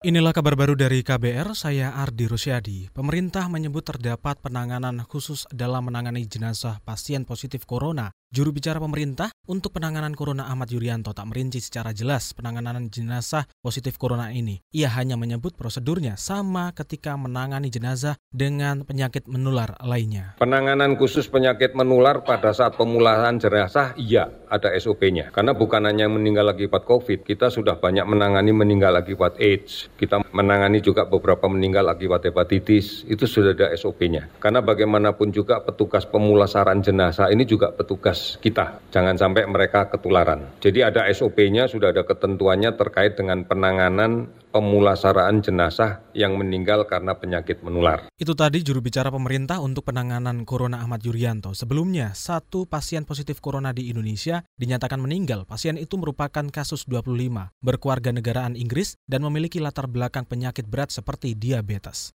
Inilah kabar baru dari KBR, saya Ardi Rusyadi. Pemerintah menyebut terdapat penanganan khusus dalam menangani jenazah pasien positif corona. Juru bicara pemerintah untuk penanganan corona Ahmad Yuryanto tak merinci secara jelas penanganan jenazah positif corona ini. Ia hanya menyebut prosedurnya sama ketika menangani jenazah dengan penyakit menular lainnya. Penanganan khusus penyakit menular pada saat pemulaan jenazah, iya ada SOP-nya. Karena bukan hanya meninggal akibat COVID, kita sudah banyak menangani meninggal akibat AIDS. Kita menangani juga beberapa meninggal akibat hepatitis, itu sudah ada SOP-nya. Karena bagaimanapun juga petugas pemulasaran jenazah ini juga petugas kita. Jangan sampai mereka ketularan. Jadi ada SOP-nya, sudah ada ketentuannya terkait dengan penanganan pemulasaraan jenazah yang meninggal karena penyakit menular. Itu tadi juru bicara pemerintah untuk penanganan Corona Ahmad Yuryanto. Sebelumnya, satu pasien positif Corona di Indonesia dinyatakan meninggal. Pasien itu merupakan kasus 25, berkeluarga negaraan Inggris dan memiliki latar belakang penyakit berat seperti diabetes.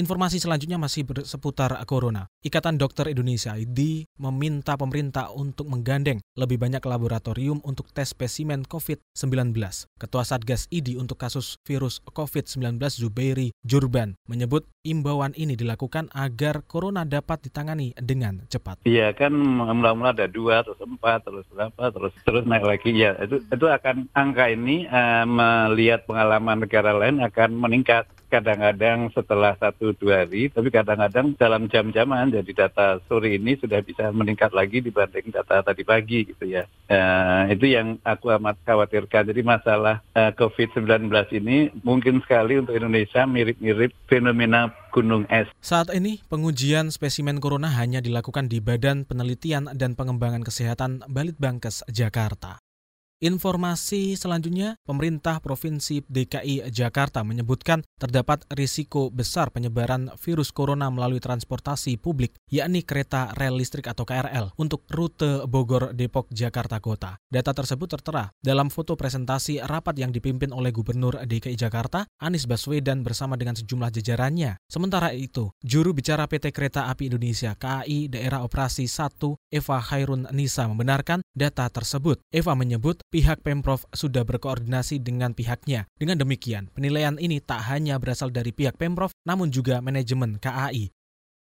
Informasi selanjutnya masih seputar corona. Ikatan Dokter Indonesia ID meminta pemerintah untuk menggandeng lebih banyak laboratorium untuk tes spesimen COVID-19. Ketua Satgas ID untuk kasus virus COVID-19 Zubairi Jurban menyebut imbauan ini dilakukan agar corona dapat ditangani dengan cepat. Iya kan mula-mula ada dua, terus empat, terus berapa, terus terus naik lagi. Ya itu itu akan angka ini uh, melihat pengalaman negara lain akan meningkat kadang-kadang setelah satu dua hari, tapi kadang-kadang dalam jam-jaman. Jadi data sore ini sudah bisa meningkat lagi dibanding data tadi pagi gitu ya. Uh, itu yang aku amat khawatirkan. Jadi masalah uh, eh, COVID-19 ini mungkin sekali untuk Indonesia mirip-mirip fenomena gunung es. Saat ini pengujian spesimen corona hanya dilakukan di Badan Penelitian dan Pengembangan Kesehatan Balitbangkes Jakarta. Informasi selanjutnya, pemerintah Provinsi DKI Jakarta menyebutkan terdapat risiko besar penyebaran virus corona melalui transportasi publik, yakni kereta rel listrik atau KRL, untuk rute Bogor, Depok, Jakarta Kota. Data tersebut tertera dalam foto presentasi rapat yang dipimpin oleh Gubernur DKI Jakarta, Anies Baswedan bersama dengan sejumlah jajarannya. Sementara itu, juru bicara PT Kereta Api Indonesia KAI Daerah Operasi 1, Eva Khairun Nisa membenarkan data tersebut. Eva menyebut pihak Pemprov sudah berkoordinasi dengan pihaknya. Dengan demikian, penilaian ini tak hanya berasal dari pihak Pemprov, namun juga manajemen KAI.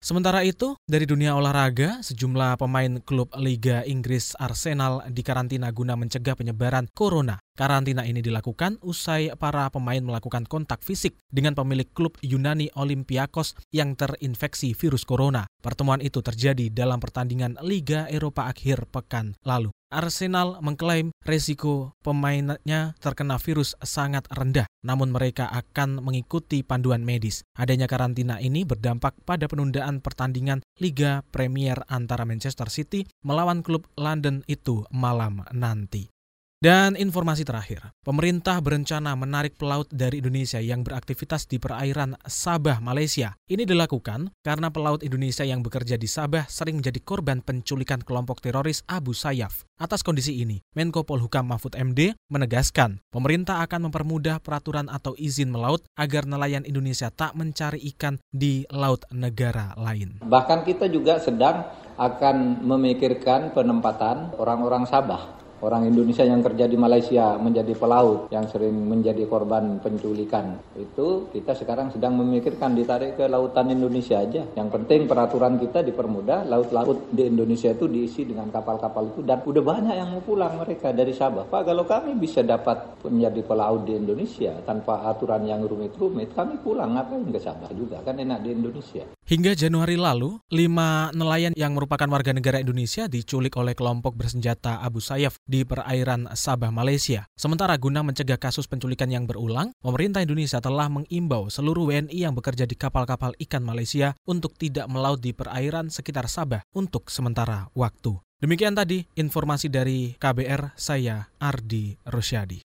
Sementara itu, dari dunia olahraga, sejumlah pemain klub Liga Inggris Arsenal dikarantina guna mencegah penyebaran corona. Karantina ini dilakukan usai para pemain melakukan kontak fisik dengan pemilik klub Yunani Olympiakos yang terinfeksi virus corona. Pertemuan itu terjadi dalam pertandingan Liga Eropa akhir pekan lalu. Arsenal mengklaim resiko pemainnya terkena virus sangat rendah, namun mereka akan mengikuti panduan medis. Adanya karantina ini berdampak pada penundaan pertandingan Liga Premier antara Manchester City melawan klub London itu malam nanti. Dan informasi terakhir, pemerintah berencana menarik pelaut dari Indonesia yang beraktivitas di perairan Sabah, Malaysia. Ini dilakukan karena pelaut Indonesia yang bekerja di Sabah sering menjadi korban penculikan kelompok teroris Abu Sayyaf. Atas kondisi ini, Menko Polhukam Mahfud MD menegaskan pemerintah akan mempermudah peraturan atau izin melaut agar nelayan Indonesia tak mencari ikan di laut negara lain. Bahkan kita juga sedang akan memikirkan penempatan orang-orang Sabah orang Indonesia yang kerja di Malaysia menjadi pelaut yang sering menjadi korban penculikan. Itu kita sekarang sedang memikirkan ditarik ke lautan Indonesia aja. Yang penting peraturan kita dipermudah laut-laut di Indonesia itu diisi dengan kapal-kapal itu dan udah banyak yang mau pulang mereka dari Sabah. Pak kalau kami bisa dapat menjadi pelaut di Indonesia tanpa aturan yang rumit-rumit kami pulang ngapain ke Sabah juga? Kan enak di Indonesia Hingga Januari lalu, lima nelayan yang merupakan warga negara Indonesia diculik oleh kelompok bersenjata Abu Sayyaf di perairan Sabah, Malaysia. Sementara guna mencegah kasus penculikan yang berulang, pemerintah Indonesia telah mengimbau seluruh WNI yang bekerja di kapal-kapal ikan Malaysia untuk tidak melaut di perairan sekitar Sabah untuk sementara waktu. Demikian tadi informasi dari KBR, saya Ardi Rosyadi.